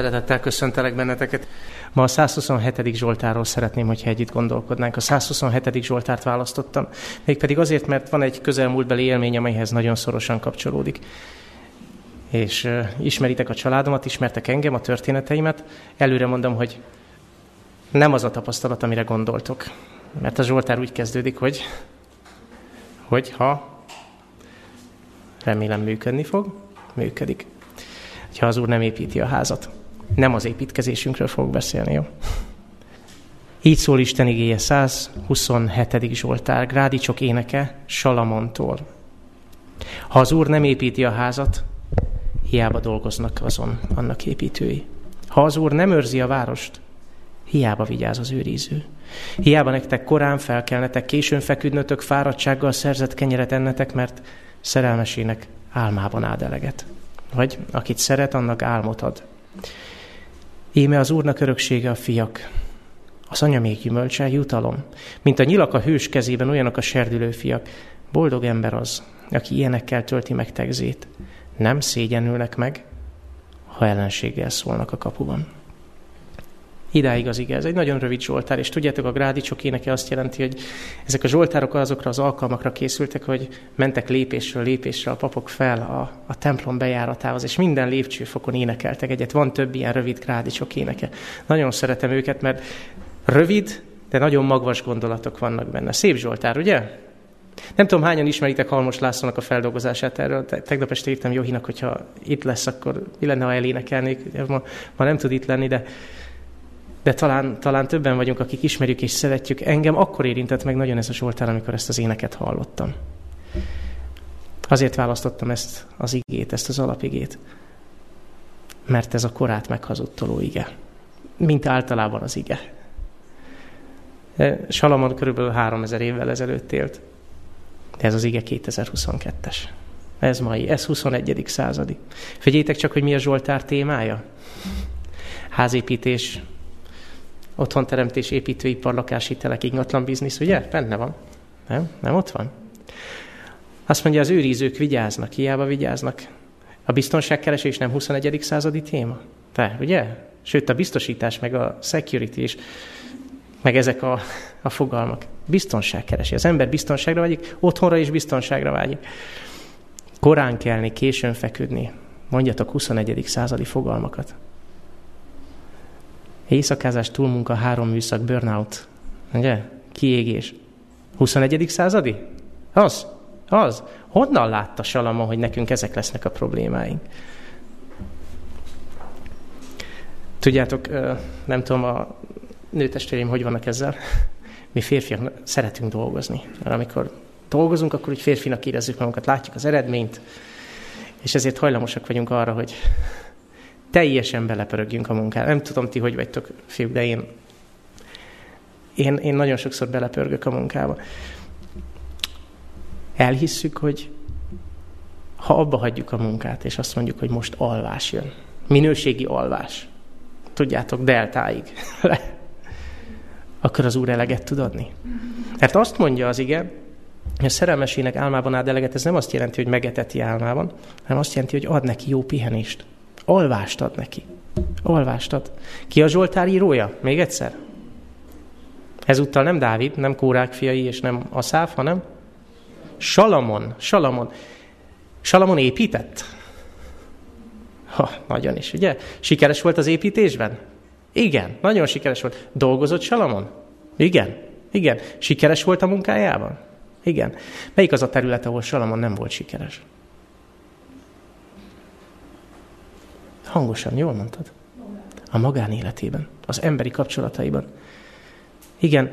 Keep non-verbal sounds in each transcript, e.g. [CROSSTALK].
Szeretettel köszöntelek benneteket. Ma a 127. Zsoltáról szeretném, hogyha együtt gondolkodnánk. A 127. Zsoltárt választottam, mégpedig azért, mert van egy közelmúltbeli élmény, amelyhez nagyon szorosan kapcsolódik. És uh, ismeritek a családomat, ismertek engem, a történeteimet. Előre mondom, hogy nem az a tapasztalat, amire gondoltok. Mert a Zsoltár úgy kezdődik, hogy, hogy ha remélem működni fog, működik. Ha az Úr nem építi a házat. Nem az építkezésünkről fog beszélni, jó? Így szól Isten igéje 127. Zsoltár, Grádicsok éneke Salamontól. Ha az Úr nem építi a házat, hiába dolgoznak azon annak építői. Ha az Úr nem őrzi a várost, hiába vigyáz az őriző. Hiába nektek korán felkelnetek, későn feküdnötök, fáradtsággal szerzett kenyeret ennetek, mert szerelmesének álmában áld. Vagy akit szeret, annak álmot ad. Íme az Úrnak öröksége a fiak, az anya még gyümölcse, jutalom. Mint a nyilak a hős kezében, olyanok a serdülő fiak. Boldog ember az, aki ilyenekkel tölti meg tegzét. Nem szégyenülnek meg, ha ellenséggel szólnak a kapuban. Idáig az ige. Ez egy nagyon rövid zsoltár, és tudjátok, a grádicsok éneke azt jelenti, hogy ezek a zsoltárok azokra az alkalmakra készültek, hogy mentek lépésről lépésre a papok fel a, a templom bejáratához, és minden lépcsőfokon énekeltek egyet. Van több ilyen rövid grádicsok éneke. Nagyon szeretem őket, mert rövid, de nagyon magvas gondolatok vannak benne. Szép zsoltár, ugye? Nem tudom, hányan ismeritek Halmos Lászlónak a feldolgozását erről. Tegnap este írtam Johinak, hogyha itt lesz, akkor mi lenne, ha elénekelnék. Ma, ma nem tud itt lenni, de de talán, talán többen vagyunk, akik ismerjük és szeretjük. Engem akkor érintett meg nagyon ez a Zsoltár, amikor ezt az éneket hallottam. Azért választottam ezt az igét, ezt az alapigét, mert ez a korát meghazudtoló ige, mint általában az ige. Salamon körülbelül 3000 évvel ezelőtt élt, de ez az ige 2022-es. Ez mai, ez 21. századi. Figyeljétek csak, hogy mi a Zsoltár témája. Házépítés, otthonteremtés, építőipar, lakáshitelek, ingatlan biznisz, ugye? Benne van. Nem? Nem ott van? Azt mondja, az őrizők vigyáznak, hiába vigyáznak. A biztonságkeresés nem 21. századi téma? Te, ugye? Sőt, a biztosítás, meg a security is, meg ezek a, a fogalmak. Biztonságkeresés. Az ember biztonságra vágyik, otthonra is biztonságra vágyik. Korán kelni, későn feküdni. Mondjatok 21. századi fogalmakat. Éjszakázás, túlmunka, három műszak, burnout. Ugye? Kiégés. 21. századi? Az? Az? Honnan látta Salama, hogy nekünk ezek lesznek a problémáink? Tudjátok, nem tudom, a nőtestvéreim hogy vannak ezzel. Mi férfiak szeretünk dolgozni. Mert amikor dolgozunk, akkor úgy férfinak érezzük magunkat, látjuk az eredményt, és ezért hajlamosak vagyunk arra, hogy teljesen belepörögjünk a munkába. Nem tudom ti, hogy vagytok fiúk, de én, én, én nagyon sokszor belepörgök a munkába. Elhisszük, hogy ha abba hagyjuk a munkát, és azt mondjuk, hogy most alvás jön, minőségi alvás, tudjátok, deltáig, [LAUGHS] akkor az Úr eleget tud adni. Mert azt mondja az ige, hogy a szerelmesének álmában áld eleget, ez nem azt jelenti, hogy megeteti álmában, hanem azt jelenti, hogy ad neki jó pihenést. Alvást ad neki. Alvást ad. Ki a Zsoltár írója? Még egyszer. Ezúttal nem Dávid, nem Kórák fiai, és nem Aszáf, hanem Salamon. Salamon. Salamon épített? Ha, nagyon is, ugye? Sikeres volt az építésben? Igen, nagyon sikeres volt. Dolgozott Salamon? Igen, igen. Sikeres volt a munkájában? Igen. Melyik az a terület, ahol Salamon nem volt sikeres? Hangosan, jól mondtad? A magánéletében, az emberi kapcsolataiban. Igen,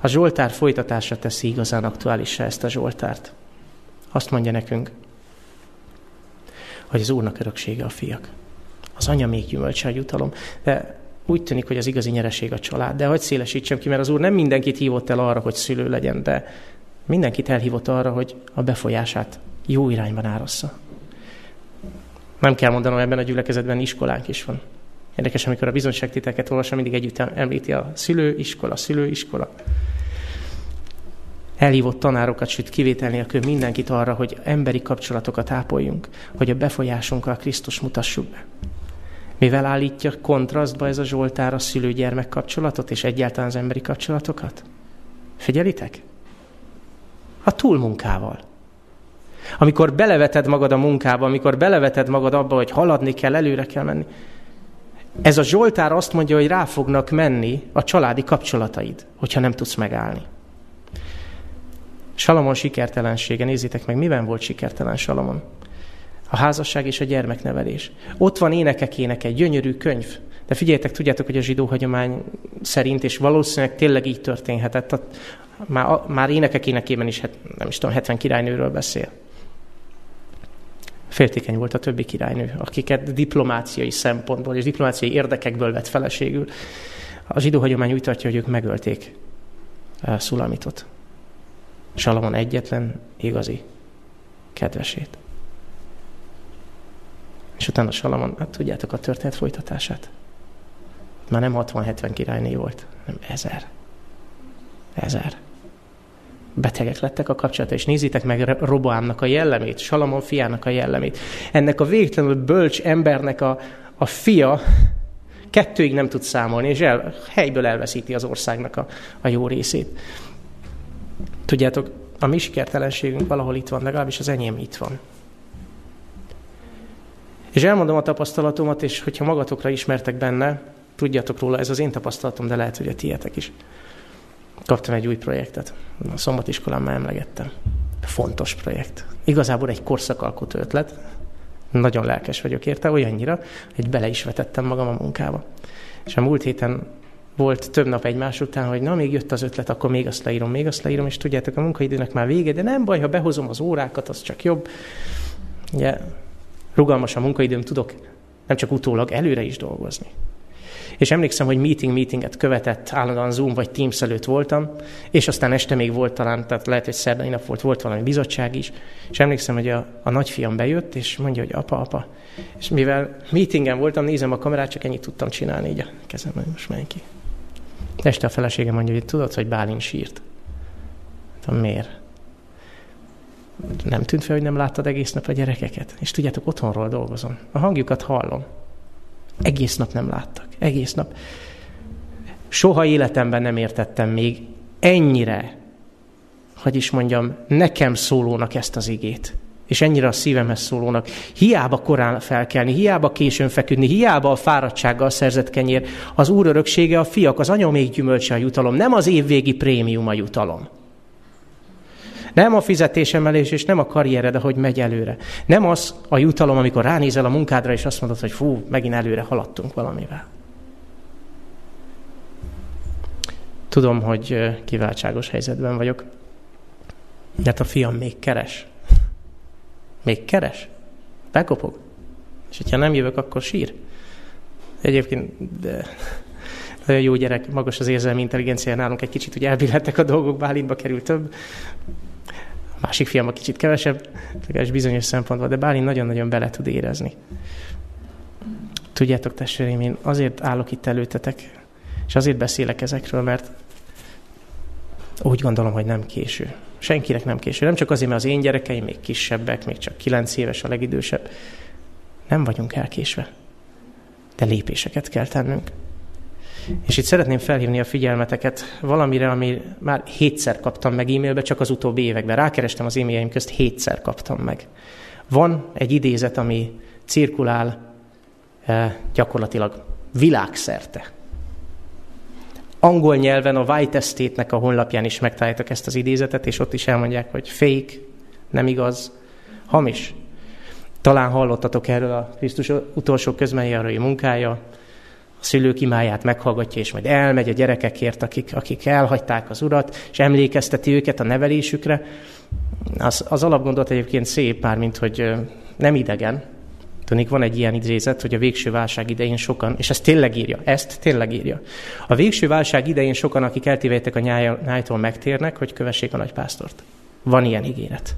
a Zsoltár folytatásra teszi igazán aktuálissá ezt a Zsoltárt. Azt mondja nekünk, hogy az Úrnak öröksége a fiak. Az anya még gyümölcse jutalom. De úgy tűnik, hogy az igazi nyereség a család. De hogy szélesítsem ki, mert az Úr nem mindenkit hívott el arra, hogy szülő legyen, de mindenkit elhívott arra, hogy a befolyását jó irányban árassza. Nem kell mondanom, ebben a gyülekezetben iskolánk is van. Érdekes, amikor a bizonyságtételeket olvasom, mindig együtt említi a szülőiskola, szülőiskola. Elhívott tanárokat, sőt kivétel nélkül mindenkit arra, hogy emberi kapcsolatokat ápoljunk, hogy a befolyásunkkal Krisztus mutassuk be. Mivel állítja kontrasztba ez a Zsoltár a szülő-gyermek kapcsolatot, és egyáltalán az emberi kapcsolatokat? Figyelitek? A túlmunkával. Amikor beleveted magad a munkába, amikor beleveted magad abba, hogy haladni kell, előre kell menni. Ez a Zsoltár azt mondja, hogy rá fognak menni a családi kapcsolataid, hogyha nem tudsz megállni. Salamon sikertelensége, nézzétek meg, miben volt sikertelen Salamon? A házasság és a gyermeknevelés. Ott van énekek egy gyönyörű könyv. De figyeljetek, tudjátok, hogy a zsidó hagyomány szerint, és valószínűleg tényleg így történhetett, már, már énekek énekében is, nem is tudom, 70 királynőről beszél. Féltékeny volt a többi királynő, akiket diplomáciai szempontból és diplomáciai érdekekből vett feleségül. A zsidó hagyomány úgy tartja, hogy ők megölték eh, Szulamitot. Salamon egyetlen igazi kedvesét. És utána Salamon, hát tudjátok a történet folytatását. Már nem 60-70 királyné volt, hanem ezer. Ezer. Betegek lettek a kapcsolata, és nézzétek meg Roboámnak a jellemét, Salamon fiának a jellemét. Ennek a végtelenül bölcs embernek a, a fia kettőig nem tud számolni, és el, helyből elveszíti az országnak a, a jó részét. Tudjátok, a mi sikertelenségünk valahol itt van, legalábbis az enyém itt van. És elmondom a tapasztalatomat, és hogyha magatokra ismertek benne, tudjatok róla, ez az én tapasztalatom, de lehet, hogy a tietek is. Kaptam egy új projektet. A szombatiskolán már emlegettem. Fontos projekt. Igazából egy korszakalkotó ötlet. Nagyon lelkes vagyok érte, olyannyira, hogy bele is vetettem magam a munkába. És a múlt héten volt több nap egymás után, hogy na, még jött az ötlet, akkor még azt leírom, még azt leírom, és tudjátok, a munkaidőnek már vége, de nem baj, ha behozom az órákat, az csak jobb. Ugye, rugalmas a munkaidőm, tudok nem csak utólag előre is dolgozni. És emlékszem, hogy meeting meetinget követett, állandóan Zoom vagy Teams előtt voltam, és aztán este még volt talán, tehát lehet, hogy szerdai nap volt, volt valami bizottság is, és emlékszem, hogy a, a nagyfiam bejött, és mondja, hogy apa, apa. És mivel meetingen voltam, nézem a kamerát, csak ennyit tudtam csinálni így a kezem, hogy most menj ki. Este a feleségem mondja, hogy tudod, hogy Bálin sírt. Hát, miért? Nem tűnt fel, hogy nem láttad egész nap a gyerekeket? És tudjátok, otthonról dolgozom. A hangjukat hallom. Egész nap nem láttak. Egész nap. Soha életemben nem értettem még ennyire, hogy is mondjam, nekem szólónak ezt az igét. És ennyire a szívemhez szólónak. Hiába korán felkelni, hiába későn feküdni, hiába a fáradtsággal szerzett kenyér. Az Úr öröksége a fiak, az anya még gyümölcse a jutalom, nem az évvégi prémium a jutalom. Nem a fizetésemelés és nem a karriered, ahogy megy előre. Nem az a jutalom, amikor ránézel a munkádra, és azt mondod, hogy fú, megint előre haladtunk valamivel. Tudom, hogy kiváltságos helyzetben vagyok. De hát a fiam még keres. Még keres. Bekopog. És hogyha nem jövök, akkor sír. Egyébként de nagyon jó gyerek, magas az érzelmi intelligencia nálunk, egy kicsit ugye elbillettek a dolgok, Bálintba került több. Másik fiam a kicsit kevesebb, legalábbis bizonyos szempontból, de Bálint nagyon-nagyon bele tud érezni. Tudjátok, testvéreim, én azért állok itt előtetek, és azért beszélek ezekről, mert úgy gondolom, hogy nem késő. Senkinek nem késő. Nem csak azért, mert az én gyerekeim még kisebbek, még csak kilenc éves a legidősebb. Nem vagyunk elkésve. De lépéseket kell tennünk. És itt szeretném felhívni a figyelmeteket valamire, ami már hétszer kaptam meg e-mailbe, csak az utóbbi években. Rákerestem az e-mailjeim közt, hétszer kaptam meg. Van egy idézet, ami cirkulál eh, gyakorlatilag világszerte. Angol nyelven a White Estate-nek a honlapján is megtaláljátok ezt az idézetet, és ott is elmondják, hogy fake, nem igaz, hamis. Talán hallottatok erről a Krisztus utolsó közmenjárói munkája, a szülők imáját meghallgatja, és majd elmegy a gyerekekért, akik, akik elhagyták az urat, és emlékezteti őket a nevelésükre. Az, az alapgondolat egyébként szép, pár, mint hogy nem idegen, Tudnék, van egy ilyen idézet, hogy a végső válság idején sokan, és ezt tényleg írja, ezt tényleg írja. A végső válság idején sokan, akik eltévedtek a nyájtól, megtérnek, hogy kövessék a nagypásztort. Van ilyen ígéret.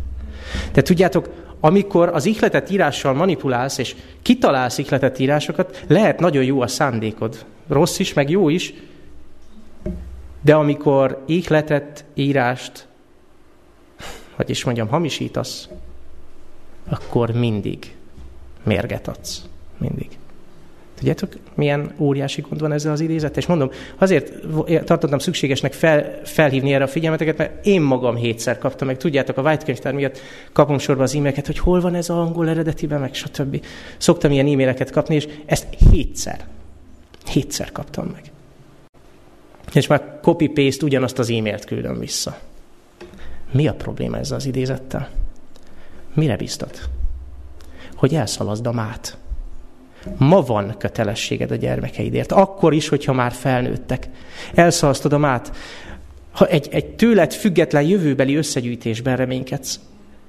De tudjátok, amikor az ihletet írással manipulálsz, és kitalálsz ihletet írásokat, lehet nagyon jó a szándékod. Rossz is, meg jó is, de amikor ihletet, írást, hogy is mondjam, hamisítasz, akkor mindig mérget adsz. Mindig. Tudjátok, milyen óriási gond van ezzel az idézettel? És mondom, azért tartottam szükségesnek fel, felhívni erre a figyelmeteket, mert én magam hétszer kaptam meg. Tudjátok, a White könyvtár miatt kapom sorba az e-maileket, hogy hol van ez az angol eredetiben, meg stb. Szoktam ilyen e-maileket kapni, és ezt hétszer, hétszer kaptam meg. És már copy-paste ugyanazt az e-mailt küldöm vissza. Mi a probléma ezzel az idézettel? Mire biztat? Hogy elszalaszd a mát. Ma van kötelességed a gyermekeidért. Akkor is, hogyha már felnőttek. Elszalasztod a mát. Ha egy, egy tőled független jövőbeli összegyűjtésben reménykedsz.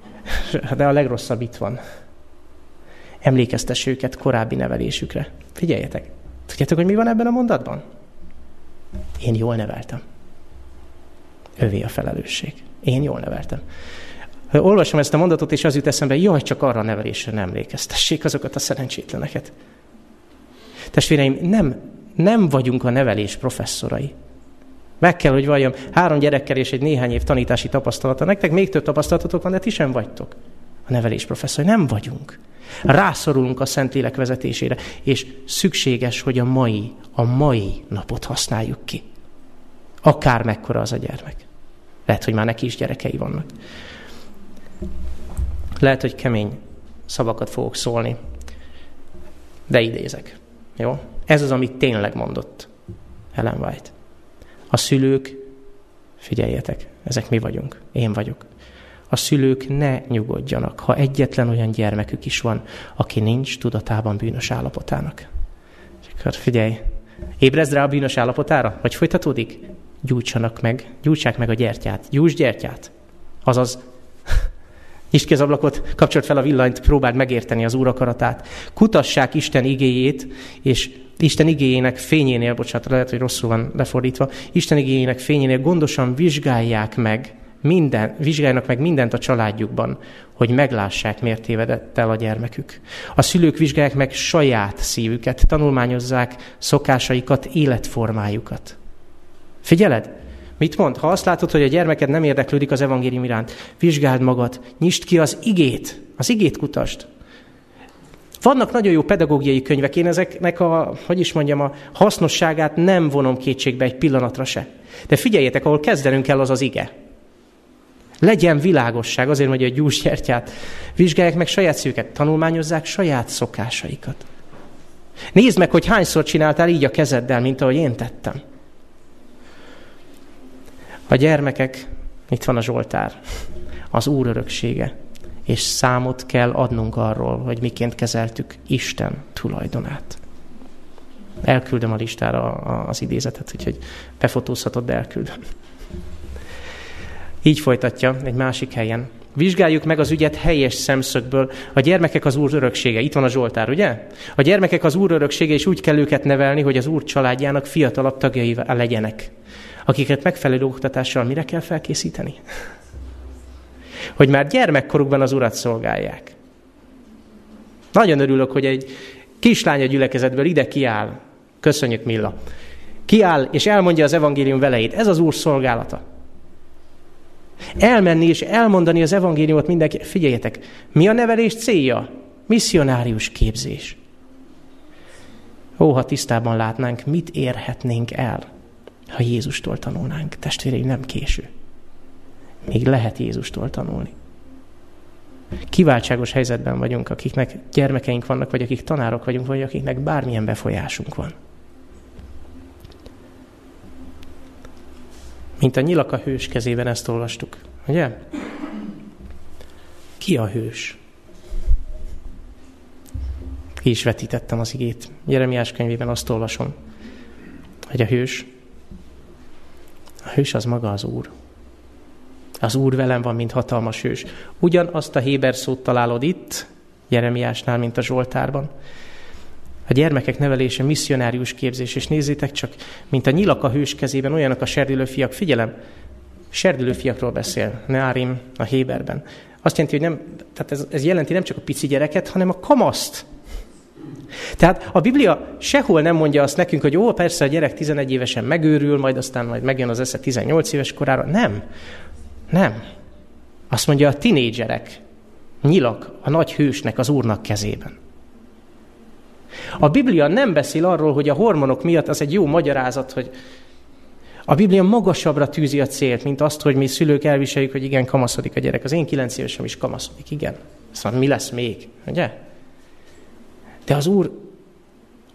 [LAUGHS] De a legrosszabb itt van. Emlékeztess őket korábbi nevelésükre. Figyeljetek. Tudjátok, hogy mi van ebben a mondatban? Én jól neveltem. Övé a felelősség. Én jól neveltem. Olvasom ezt a mondatot, és az jut eszembe, jaj, csak arra a nevelésre nem emlékeztessék azokat a szerencsétleneket. Testvéreim, nem, nem vagyunk a nevelés professzorai. Meg kell, hogy valljam, három gyerekkel és egy néhány év tanítási tapasztalata. Nektek még több tapasztalatotok van, de ti sem vagytok. A nevelés professzori. Nem vagyunk. Rászorulunk a Szentlélek vezetésére, és szükséges, hogy a mai, a mai napot használjuk ki. Akár mekkora az a gyermek. Lehet, hogy már neki is gyerekei vannak. Lehet, hogy kemény szavakat fogok szólni, de idézek. Jó? Ez az, amit tényleg mondott Ellen White. A szülők, figyeljetek, ezek mi vagyunk, én vagyok. A szülők ne nyugodjanak, ha egyetlen olyan gyermekük is van, aki nincs tudatában bűnös állapotának. És akkor figyelj, ébredsz rá a bűnös állapotára? Vagy folytatódik? Gyújtsanak meg, gyújtsák meg a gyertyát. Gyújts gyertyát. Azaz Nyisd ki az ablakot, kapcsolt fel a villanyt, próbáld megérteni az Úr akaratát. Kutassák Isten igéjét, és Isten igéjének fényénél, bocsánat, lehet, hogy rosszul van lefordítva, Isten igéjének fényénél gondosan vizsgálják meg minden, vizsgáljanak meg mindent a családjukban, hogy meglássák, miért tévedett el a gyermekük. A szülők vizsgálják meg saját szívüket, tanulmányozzák szokásaikat, életformájukat. Figyeled? Mit mond? Ha azt látod, hogy a gyermeked nem érdeklődik az evangélium iránt, vizsgáld magad, nyisd ki az igét, az igét kutast. Vannak nagyon jó pedagógiai könyvek, én ezeknek a, hogy is mondjam, a hasznosságát nem vonom kétségbe egy pillanatra se. De figyeljetek, ahol kezdenünk kell, az az ige. Legyen világosság, azért hogy gyúrgyertyát. Vizsgálják meg saját szűket, tanulmányozzák saját szokásaikat. Nézd meg, hogy hányszor csináltál így a kezeddel, mint ahogy én tettem. A gyermekek, itt van a Zsoltár, az Úr öröksége, és számot kell adnunk arról, hogy miként kezeltük Isten tulajdonát. Elküldöm a listára az idézetet, úgyhogy befotózhatod, de elküldöm. Így folytatja egy másik helyen. Vizsgáljuk meg az ügyet helyes szemszögből. A gyermekek az Úr öröksége. Itt van a Zsoltár, ugye? A gyermekek az Úr öröksége, és úgy kell őket nevelni, hogy az Úr családjának fiatalabb tagjai legyenek akiket megfelelő oktatással mire kell felkészíteni? Hogy már gyermekkorukban az urat szolgálják. Nagyon örülök, hogy egy kislány a gyülekezetből ide kiáll. Köszönjük, Milla. Kiáll, és elmondja az evangélium veleit. Ez az úr szolgálata. Elmenni és elmondani az evangéliumot mindenki. Figyeljetek, mi a nevelés célja? Missionárius képzés. Ó, ha tisztában látnánk, mit érhetnénk el ha Jézustól tanulnánk. Testvéreim, nem késő. Még lehet Jézustól tanulni. Kiváltságos helyzetben vagyunk, akiknek gyermekeink vannak, vagy akik tanárok vagyunk, vagy akiknek bármilyen befolyásunk van. Mint a nyilak a hős kezében ezt olvastuk. Ugye? Ki a hős? Ki is vetítettem az igét. Jeremiás könyvében azt olvasom, hogy a hős a hős az maga az Úr. Az Úr velem van, mint hatalmas hős. Ugyanazt a Héber szót találod itt, Jeremiásnál, mint a Zsoltárban. A gyermekek nevelése misszionárius képzés, és nézzétek csak, mint a nyilak a hős kezében, olyanok a serdülő fiak. Figyelem, serdülő fiakról beszél, Neárim a Héberben. Azt jelenti, hogy nem, tehát ez, ez jelenti nem csak a pici gyereket, hanem a kamaszt. Tehát a Biblia sehol nem mondja azt nekünk, hogy ó, persze a gyerek 11 évesen megőrül, majd aztán majd megjön az esze 18 éves korára. Nem. Nem. Azt mondja, a tinédzserek nyilak a nagy hősnek, az úrnak kezében. A Biblia nem beszél arról, hogy a hormonok miatt az egy jó magyarázat, hogy a Biblia magasabbra tűzi a célt, mint azt, hogy mi szülők elviseljük, hogy igen, kamaszodik a gyerek. Az én kilenc évesem is kamaszodik, igen. Szóval mi lesz még, ugye? De az Úr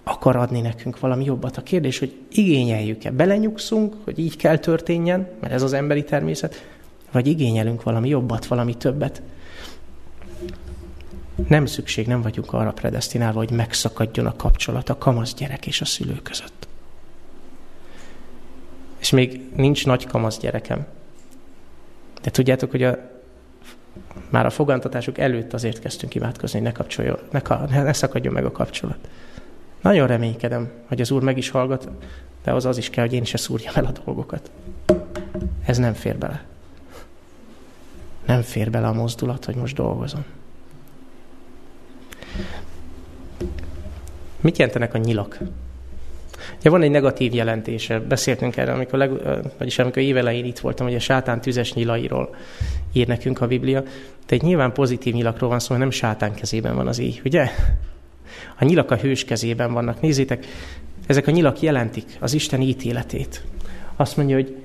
akar adni nekünk valami jobbat. A kérdés, hogy igényeljük-e, belenyugszunk, hogy így kell történjen, mert ez az emberi természet, vagy igényelünk valami jobbat, valami többet. Nem szükség, nem vagyunk arra predestinálva, hogy megszakadjon a kapcsolat a kamasz gyerek és a szülő között. És még nincs nagy kamasz gyerekem. De tudjátok, hogy a, már a fogantatásuk előtt azért kezdtünk imádkozni, hogy ne, kapcsoljon, ne, ne, ne szakadjon meg a kapcsolat. Nagyon reménykedem, hogy az Úr meg is hallgat, de az az is kell, hogy én is szúrjam el a dolgokat. Ez nem fér bele. Nem fér bele a mozdulat, hogy most dolgozom. Mit jelentenek a nyilak? Ugye van egy negatív jelentése, beszéltünk erről, amikor, leg, vagyis amikor évelején itt voltam, hogy a sátán tüzes nyilairól ír nekünk a Biblia, de egy nyilván pozitív nyilakról van szó, nem sátán kezében van az íj, ugye? A nyilak a hős kezében vannak. Nézzétek, ezek a nyilak jelentik az Isten ítéletét. Azt mondja, hogy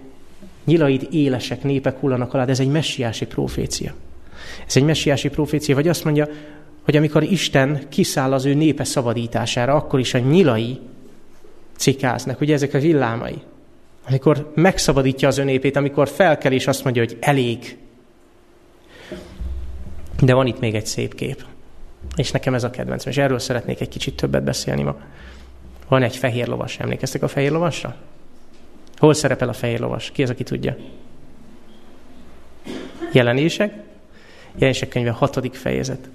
nyilaid élesek, népek hullanak alá, de ez egy messiási profécia. Ez egy messiási profécia, vagy azt mondja, hogy amikor Isten kiszáll az ő népe szabadítására, akkor is a nyilai cikáznak, ugye ezek a villámai. Amikor megszabadítja az népét, amikor felkel és azt mondja, hogy elég. De van itt még egy szép kép. És nekem ez a kedvencem, és erről szeretnék egy kicsit többet beszélni ma. Van egy fehér lovas, emlékeztek a fehér lovasra? Hol szerepel a fehér lovas? Ki az, aki tudja? Jelenések? Jelenések könyve hatodik fejezet.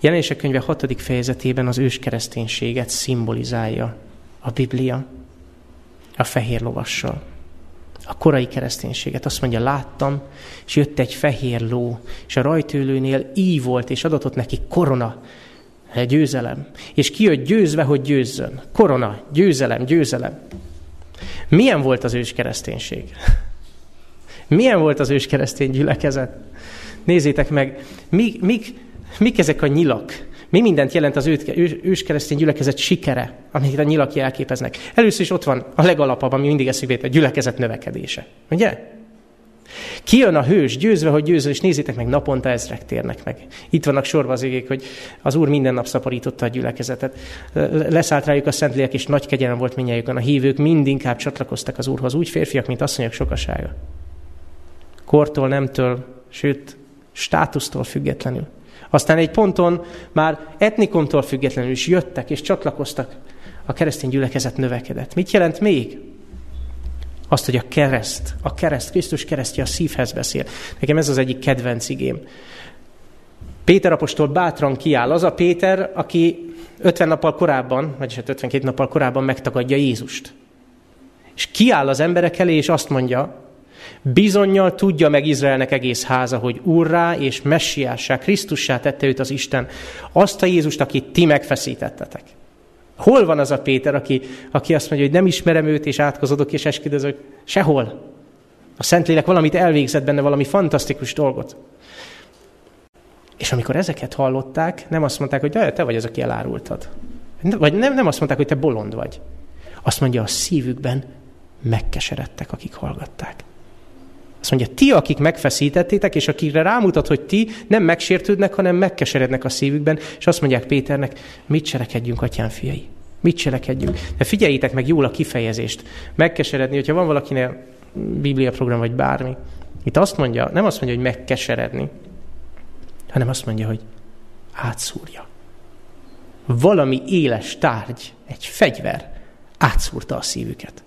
Jelenések könyve hatodik fejezetében az őskereszténységet szimbolizálja a Biblia a fehér lovassal. A korai kereszténységet. Azt mondja, láttam, és jött egy fehér ló, és a rajtőlőnél így volt, és adatott neki korona, győzelem. És ki jött győzve, hogy győzzön. Korona, győzelem, győzelem. Milyen volt az őskereszténység? [LAUGHS] Milyen volt az őskeresztény gyülekezet? Nézzétek meg, mik, mik, mik ezek a nyilak? Mi mindent jelent az őskeresztény gyülekezet sikere, amit a nyilak jelképeznek? Először is ott van a legalapabb, ami mindig eszébe a gyülekezet növekedése. Ugye? Kijön a hős, győzve, hogy győző, és nézzétek meg, naponta ezrek térnek meg. Itt vannak sorva az égék, hogy az Úr minden nap szaporította a gyülekezetet. Leszállt rájuk a Szentlélek, és nagy kegyelem volt minnyájukon. A hívők mind inkább csatlakoztak az Úrhoz, úgy férfiak, mint asszonyok sokasága. Kortól, nemtől, sőt, státusztól függetlenül. Aztán egy ponton már etnikomtól függetlenül is jöttek és csatlakoztak. A keresztény gyülekezet növekedett. Mit jelent még? Azt, hogy a kereszt, a kereszt, Krisztus keresztje a szívhez beszél. Nekem ez az egyik kedvenc igém. Péter apostol bátran kiáll. Az a Péter, aki 50 nappal korábban, vagyis hát 52 nappal korábban megtagadja Jézust. És kiáll az emberek elé, és azt mondja, Bizonyal tudja meg Izraelnek egész háza, hogy Urrá és Messiássá, Krisztussá tette őt az Isten, azt a Jézust, akit ti megfeszítettetek. Hol van az a Péter, aki, aki azt mondja, hogy nem ismerem őt, és átkozodok, és esküdözök? Sehol. A Szentlélek valamit elvégzett benne, valami fantasztikus dolgot. És amikor ezeket hallották, nem azt mondták, hogy de te vagy az, aki elárultad. Vagy nem, nem azt mondták, hogy te bolond vagy. Azt mondja, a szívükben megkeseredtek, akik hallgatták. Azt mondja, ti, akik megfeszítettétek, és akikre rámutat, hogy ti nem megsértődnek, hanem megkeserednek a szívükben, és azt mondják Péternek, mit cselekedjünk, atyám fiai? Mit cselekedjünk? De figyeljétek meg jól a kifejezést. Megkeseredni, hogyha van valakinél Biblia program, vagy bármi. Itt azt mondja, nem azt mondja, hogy megkeseredni, hanem azt mondja, hogy átszúrja. Valami éles tárgy, egy fegyver átszúrta a szívüket.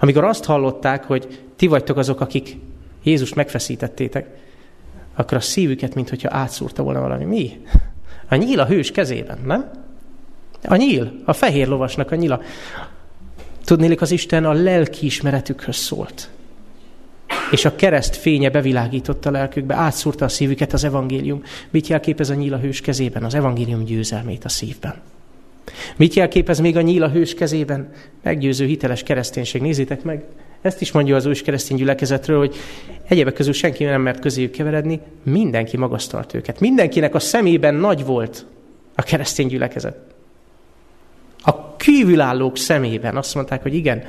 Amikor azt hallották, hogy ti vagytok azok, akik Jézust megfeszítettétek, akkor a szívüket, mintha átszúrta volna valami. Mi? A nyíl a hős kezében, nem? A nyíl, a fehér lovasnak a nyila. Tudnélik, az Isten a lelki ismeretükhöz szólt. És a kereszt fénye bevilágította a lelkükbe, átszúrta a szívüket az evangélium. Mit jelképez a nyíl a hős kezében? Az evangélium győzelmét a szívben. Mit jelképez még a nyíl a hős kezében? Meggyőző, hiteles kereszténység. Nézzétek meg, ezt is mondja az ős keresztény gyülekezetről, hogy egyébek közül senki nem mert közéjük keveredni, mindenki magasztalt őket. Mindenkinek a szemében nagy volt a keresztény gyülekezet. kívülállók szemében azt mondták, hogy igen,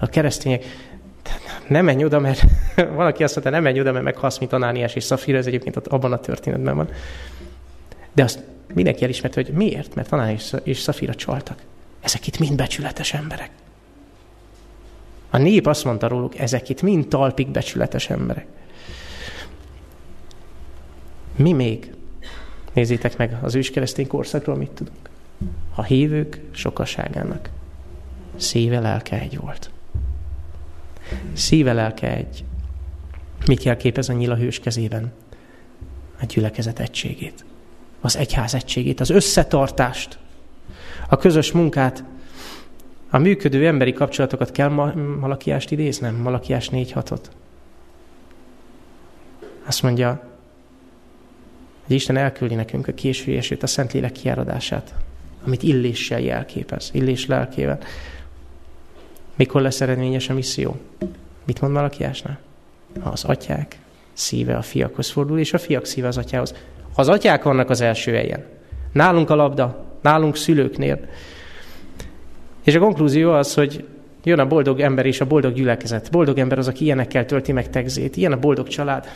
a keresztények, nem menj oda, mert [LAUGHS] valaki azt mondta, nem menj oda, mert meghalsz, mint Anániás és Szafira, ez egyébként abban a történetben van. De azt mindenki elismerte, hogy miért? Mert Anániás és Szafira csaltak. Ezek itt mind becsületes emberek. A nép azt mondta róluk, ezek itt mind talpig becsületes emberek. Mi még? Nézzétek meg az őskeresztény korszakról, mit tudunk. A hívők sokaságának szíve, lelke egy volt. Szíve, lelke egy. Mit jelképez a nyíl a hős kezében? A gyülekezet egységét. Az egyház egységét, az összetartást, a közös munkát, a működő emberi kapcsolatokat kell ma- Malakiást idéznem? Malakiás 4.6-ot. Azt mondja, hogy Isten elküldi nekünk a késő esőt, a Szentlélek kiáradását, amit illéssel jelképez, illés lelkével. Mikor lesz eredményes a misszió? Mit mond Malakiásnál? Az atyák szíve a fiakhoz fordul, és a fiak szíve az atyához. Az atyák vannak az első helyen. Nálunk a labda, nálunk szülőknél. És a konklúzió az, hogy jön a boldog ember és a boldog gyülekezet. Boldog ember az, aki ilyenekkel tölti meg tegzét. Ilyen a boldog család.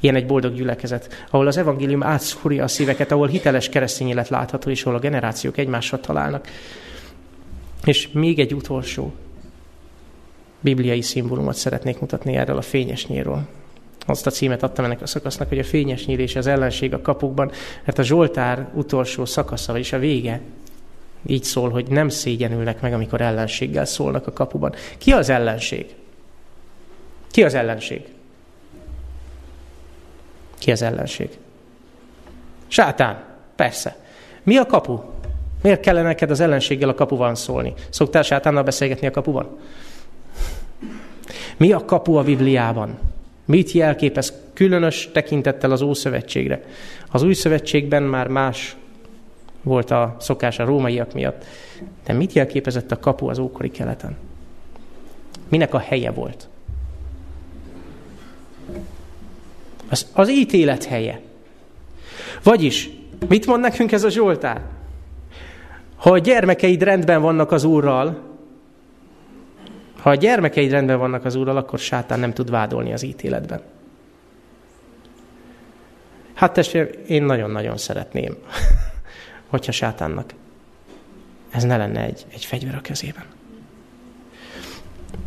Ilyen egy boldog gyülekezet, ahol az evangélium átszúrja a szíveket, ahol hiteles keresztény élet látható, és ahol a generációk egymással találnak. És még egy utolsó bibliai szimbólumot szeretnék mutatni erről a fényes nyílról. Azt a címet adtam ennek a szakasznak, hogy a fényes nyíl és az ellenség a kapukban, mert a Zsoltár utolsó szakasza, vagyis a vége így szól, hogy nem szégyenülnek meg, amikor ellenséggel szólnak a kapuban. Ki az ellenség? Ki az ellenség? Ki az ellenség? Sátán. Persze. Mi a kapu? Miért kellene neked az ellenséggel a kapuban szólni? Szoktál sátánnal beszélgetni a kapuban? Mi a kapu a Bibliában? Mit jelképez különös tekintettel az Ószövetségre? Az Új Szövetségben már más volt a szokás a rómaiak miatt. De mit jelképezett a kapu az ókori keleten? Minek a helye volt? Az, az ítélet helye. Vagyis, mit mond nekünk ez a Zsoltár? Ha a gyermekeid rendben vannak az Úrral, ha a gyermekeid rendben vannak az Úrral, akkor sátán nem tud vádolni az ítéletben. Hát testvér, én nagyon-nagyon szeretném, [LAUGHS] hogyha sátánnak ez ne lenne egy, egy fegyver a kezében.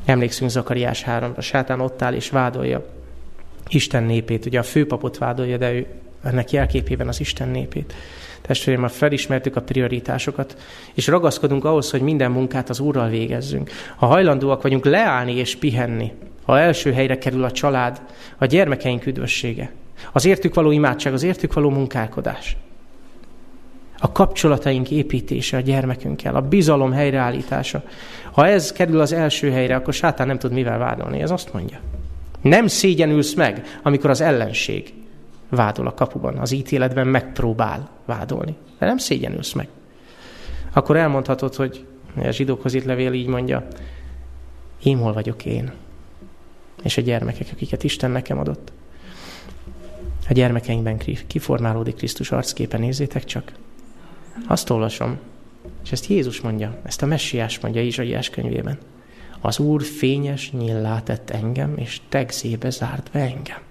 Emlékszünk Zakariás 3 a sátán ott áll és vádolja Isten népét. Ugye a főpapot vádolja, de ő ennek jelképében az Isten népét. Testvérem, már felismertük a prioritásokat, és ragaszkodunk ahhoz, hogy minden munkát az Úrral végezzünk. Ha hajlandóak vagyunk leállni és pihenni, ha első helyre kerül a család, a gyermekeink üdvössége, az értük való imádság, az értük való munkálkodás, a kapcsolataink építése a gyermekünkkel, a bizalom helyreállítása. Ha ez kerül az első helyre, akkor sátán nem tud mivel vádolni. Ez azt mondja. Nem szégyenülsz meg, amikor az ellenség vádol a kapuban, az ítéletben megpróbál vádolni. De nem szégyenülsz meg. Akkor elmondhatod, hogy a zsidókhoz itt levél így mondja, én hol vagyok én, és a gyermekek, akiket Isten nekem adott. A gyermekeinkben kiformálódik Krisztus arcképe, nézzétek csak. Azt olvasom, és ezt Jézus mondja, ezt a messiás mondja Izsaiás könyvében. Az Úr fényes nyillá tett engem, és tegzébe zárt be engem.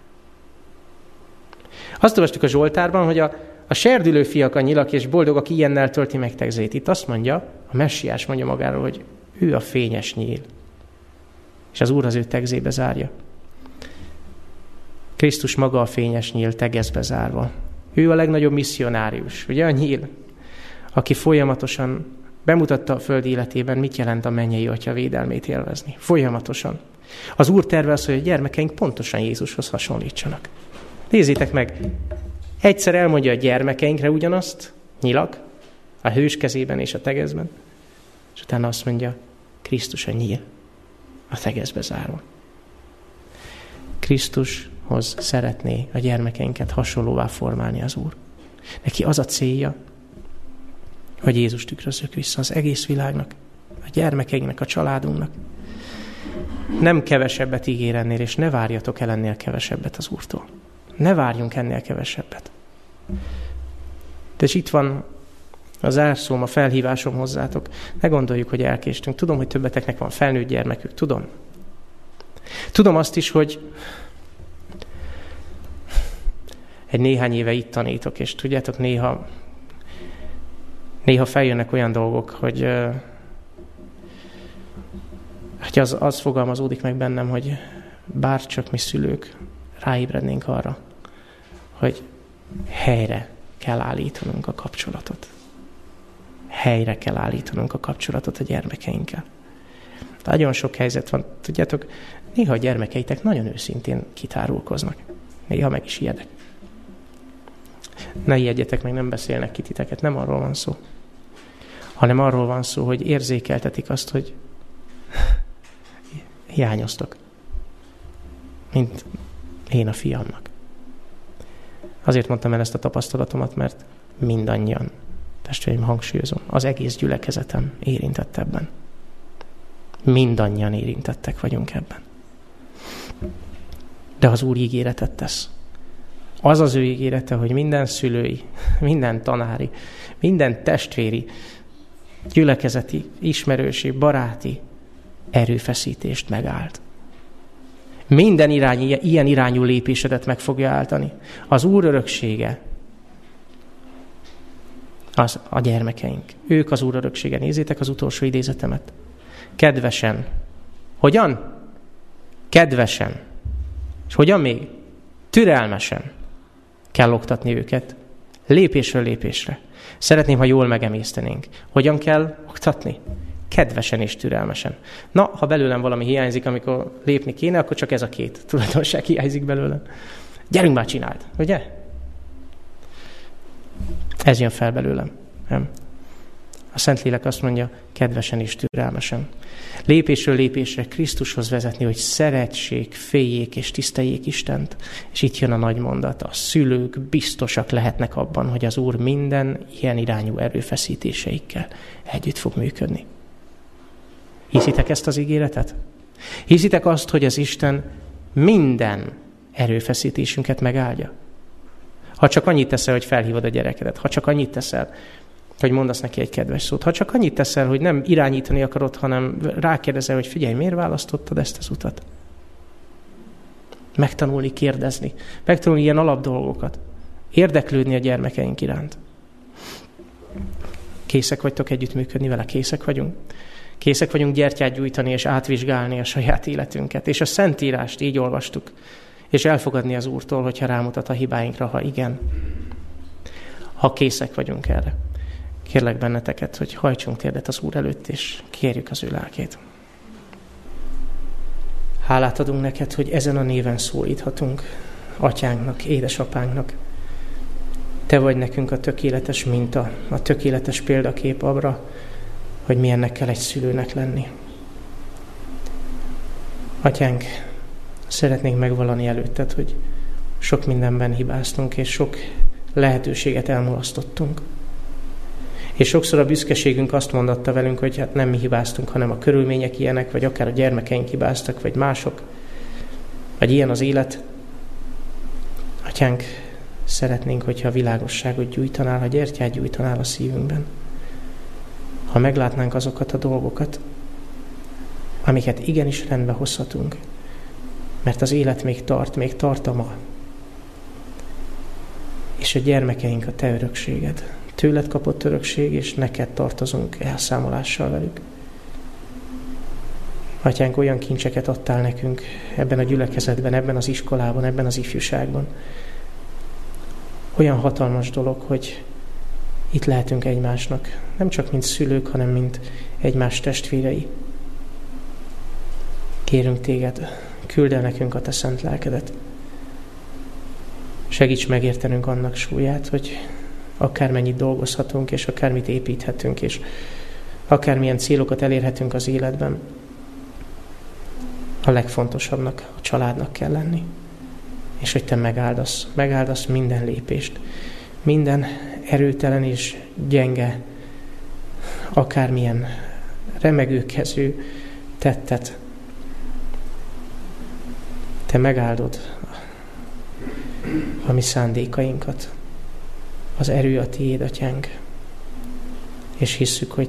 Azt olvastuk a Zsoltárban, hogy a, a serdülő fiak a nyilak, és boldogak ilyennel tölti meg tegzét. Itt azt mondja, a messiás mondja magáról, hogy ő a fényes nyíl. És az Úr az ő tegzébe zárja. Krisztus maga a fényes nyíl tegezbe zárva. Ő a legnagyobb misszionárius, ugye a nyíl, aki folyamatosan bemutatta a föld életében, mit jelent a mennyei atya védelmét élvezni. Folyamatosan. Az Úr terve az, hogy a gyermekeink pontosan Jézushoz hasonlítsanak. Nézzétek meg, egyszer elmondja a gyermekeinkre ugyanazt, nyilak, a hős kezében és a tegezben, és utána azt mondja, Krisztus a nyíl, a tegezbe zárva. Krisztushoz szeretné a gyermekeinket hasonlóvá formálni az Úr. Neki az a célja, hogy Jézus tükrözzük vissza az egész világnak, a gyermekeinknek, a családunknak. Nem kevesebbet ígér és ne várjatok el ennél kevesebbet az Úrtól. Ne várjunk ennél kevesebbet. De itt van A zárszóm, a felhívásom hozzátok. Ne gondoljuk, hogy elkéstünk. Tudom, hogy többeteknek van felnőtt gyermekük. Tudom. Tudom azt is, hogy egy néhány éve itt tanítok, és tudjátok, néha, néha feljönnek olyan dolgok, hogy, hogy az, az fogalmazódik meg bennem, hogy bár csak mi szülők ráébrednénk arra, hogy helyre kell állítanunk a kapcsolatot. Helyre kell állítanunk a kapcsolatot a gyermekeinkkel. Nagyon sok helyzet van. Tudjátok, néha a gyermekeitek nagyon őszintén kitárulkoznak. Néha meg is ijedek. Ne ijedjetek meg, nem beszélnek ki titeket, nem arról van szó. Hanem arról van szó, hogy érzékeltetik azt, hogy [LAUGHS] hiányoztok. Mint én a fiamnak. Azért mondtam el ezt a tapasztalatomat, mert mindannyian, testvéreim hangsúlyozom, az egész gyülekezetem érintett ebben. Mindannyian érintettek vagyunk ebben. De az Úr ígéretet tesz. Az az ő ígérete, hogy minden szülői, minden tanári, minden testvéri, gyülekezeti, ismerősi, baráti erőfeszítést megállt. Minden irány, ilyen irányú lépésedet meg fogja álltani. Az Úr öröksége az a gyermekeink. Ők az Úr öröksége. Nézzétek az utolsó idézetemet. Kedvesen. Hogyan? Kedvesen. És hogyan még? Türelmesen kell oktatni őket. Lépésről lépésre. Szeretném, ha jól megemésztenénk. Hogyan kell oktatni? Kedvesen és türelmesen. Na, ha belőlem valami hiányzik, amikor lépni kéne, akkor csak ez a két tulajdonság hiányzik belőlem. Gyerünk már csináld, ugye? Ez jön fel belőlem. Nem? A Szentlélek azt mondja, kedvesen és türelmesen. Lépésről lépésre Krisztushoz vezetni, hogy szeretsék, féljék és tiszteljék Istent. És itt jön a nagy mondat. A szülők biztosak lehetnek abban, hogy az Úr minden ilyen irányú erőfeszítéseikkel együtt fog működni. Hiszitek ezt az ígéretet? Hiszitek azt, hogy az Isten minden erőfeszítésünket megáldja? Ha csak annyit teszel, hogy felhívod a gyerekedet, ha csak annyit teszel, hogy mondasz neki egy kedves szót, ha csak annyit teszel, hogy nem irányítani akarod, hanem rákérdezel, hogy figyelj, miért választottad ezt az utat? Megtanulni kérdezni, megtanulni ilyen alapdolgokat, érdeklődni a gyermekeink iránt. Készek vagytok együttműködni vele? Készek vagyunk? Készek vagyunk gyertyát gyújtani és átvizsgálni a saját életünket. És a Szentírást így olvastuk. És elfogadni az Úrtól, hogyha rámutat a hibáinkra, ha igen. Ha készek vagyunk erre. Kérlek benneteket, hogy hajtsunk térdet az Úr előtt, és kérjük az ő lelkét. Hálát adunk neked, hogy ezen a néven szólíthatunk atyánknak, édesapánknak. Te vagy nekünk a tökéletes minta, a tökéletes példakép abra, hogy milyennek kell egy szülőnek lenni. Atyánk, szeretnénk megvalani előtted, hogy sok mindenben hibáztunk, és sok lehetőséget elmulasztottunk. És sokszor a büszkeségünk azt mondatta velünk, hogy hát nem mi hibáztunk, hanem a körülmények ilyenek, vagy akár a gyermekeink hibáztak, vagy mások, vagy ilyen az élet. Atyánk, szeretnénk, hogyha a világosságot gyújtanál, ha gyertyát gyújtanál a szívünkben ha meglátnánk azokat a dolgokat, amiket igenis rendbe hozhatunk, mert az élet még tart, még tart a ma. És a gyermekeink a te örökséged. Tőled kapott örökség, és neked tartozunk elszámolással velük. Atyánk, olyan kincseket adtál nekünk ebben a gyülekezetben, ebben az iskolában, ebben az ifjúságban. Olyan hatalmas dolog, hogy itt lehetünk egymásnak. Nem csak mint szülők, hanem mint egymás testvérei. Kérünk téged, küld el nekünk a te szent lelkedet. Segíts megértenünk annak súlyát, hogy akármennyit dolgozhatunk, és akármit építhetünk, és akármilyen célokat elérhetünk az életben, a legfontosabbnak, a családnak kell lenni. És hogy te megáldasz, megáldasz minden lépést, minden erőtelen és gyenge, akármilyen remegőkező tettet. Te megáldod a mi szándékainkat. Az erő a tiéd, atyánk. és hisszük, hogy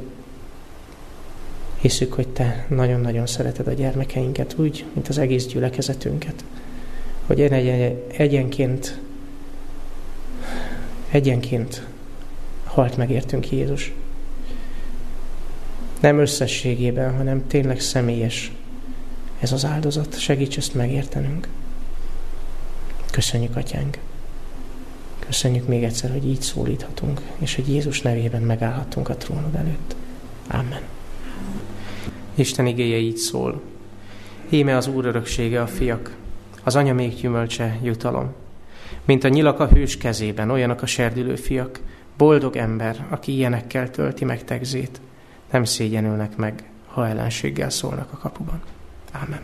hisszük, hogy Te nagyon-nagyon szereted a gyermekeinket úgy, mint az egész gyülekezetünket. Hogy egyen, egyenként, egyenként halt megértünk Jézus. Nem összességében, hanem tényleg személyes ez az áldozat. Segíts ezt megértenünk. Köszönjük, Atyánk! Köszönjük még egyszer, hogy így szólíthatunk, és hogy Jézus nevében megállhatunk a trónod előtt. Amen. Isten igéje így szól. Íme az Úr öröksége a fiak, az anya még gyümölcse jutalom. Mint a nyilak a hős kezében, olyanok a serdülő fiak, boldog ember, aki ilyenekkel tölti meg tegzét, nem szégyenülnek meg, ha ellenséggel szólnak a kapuban. Amen.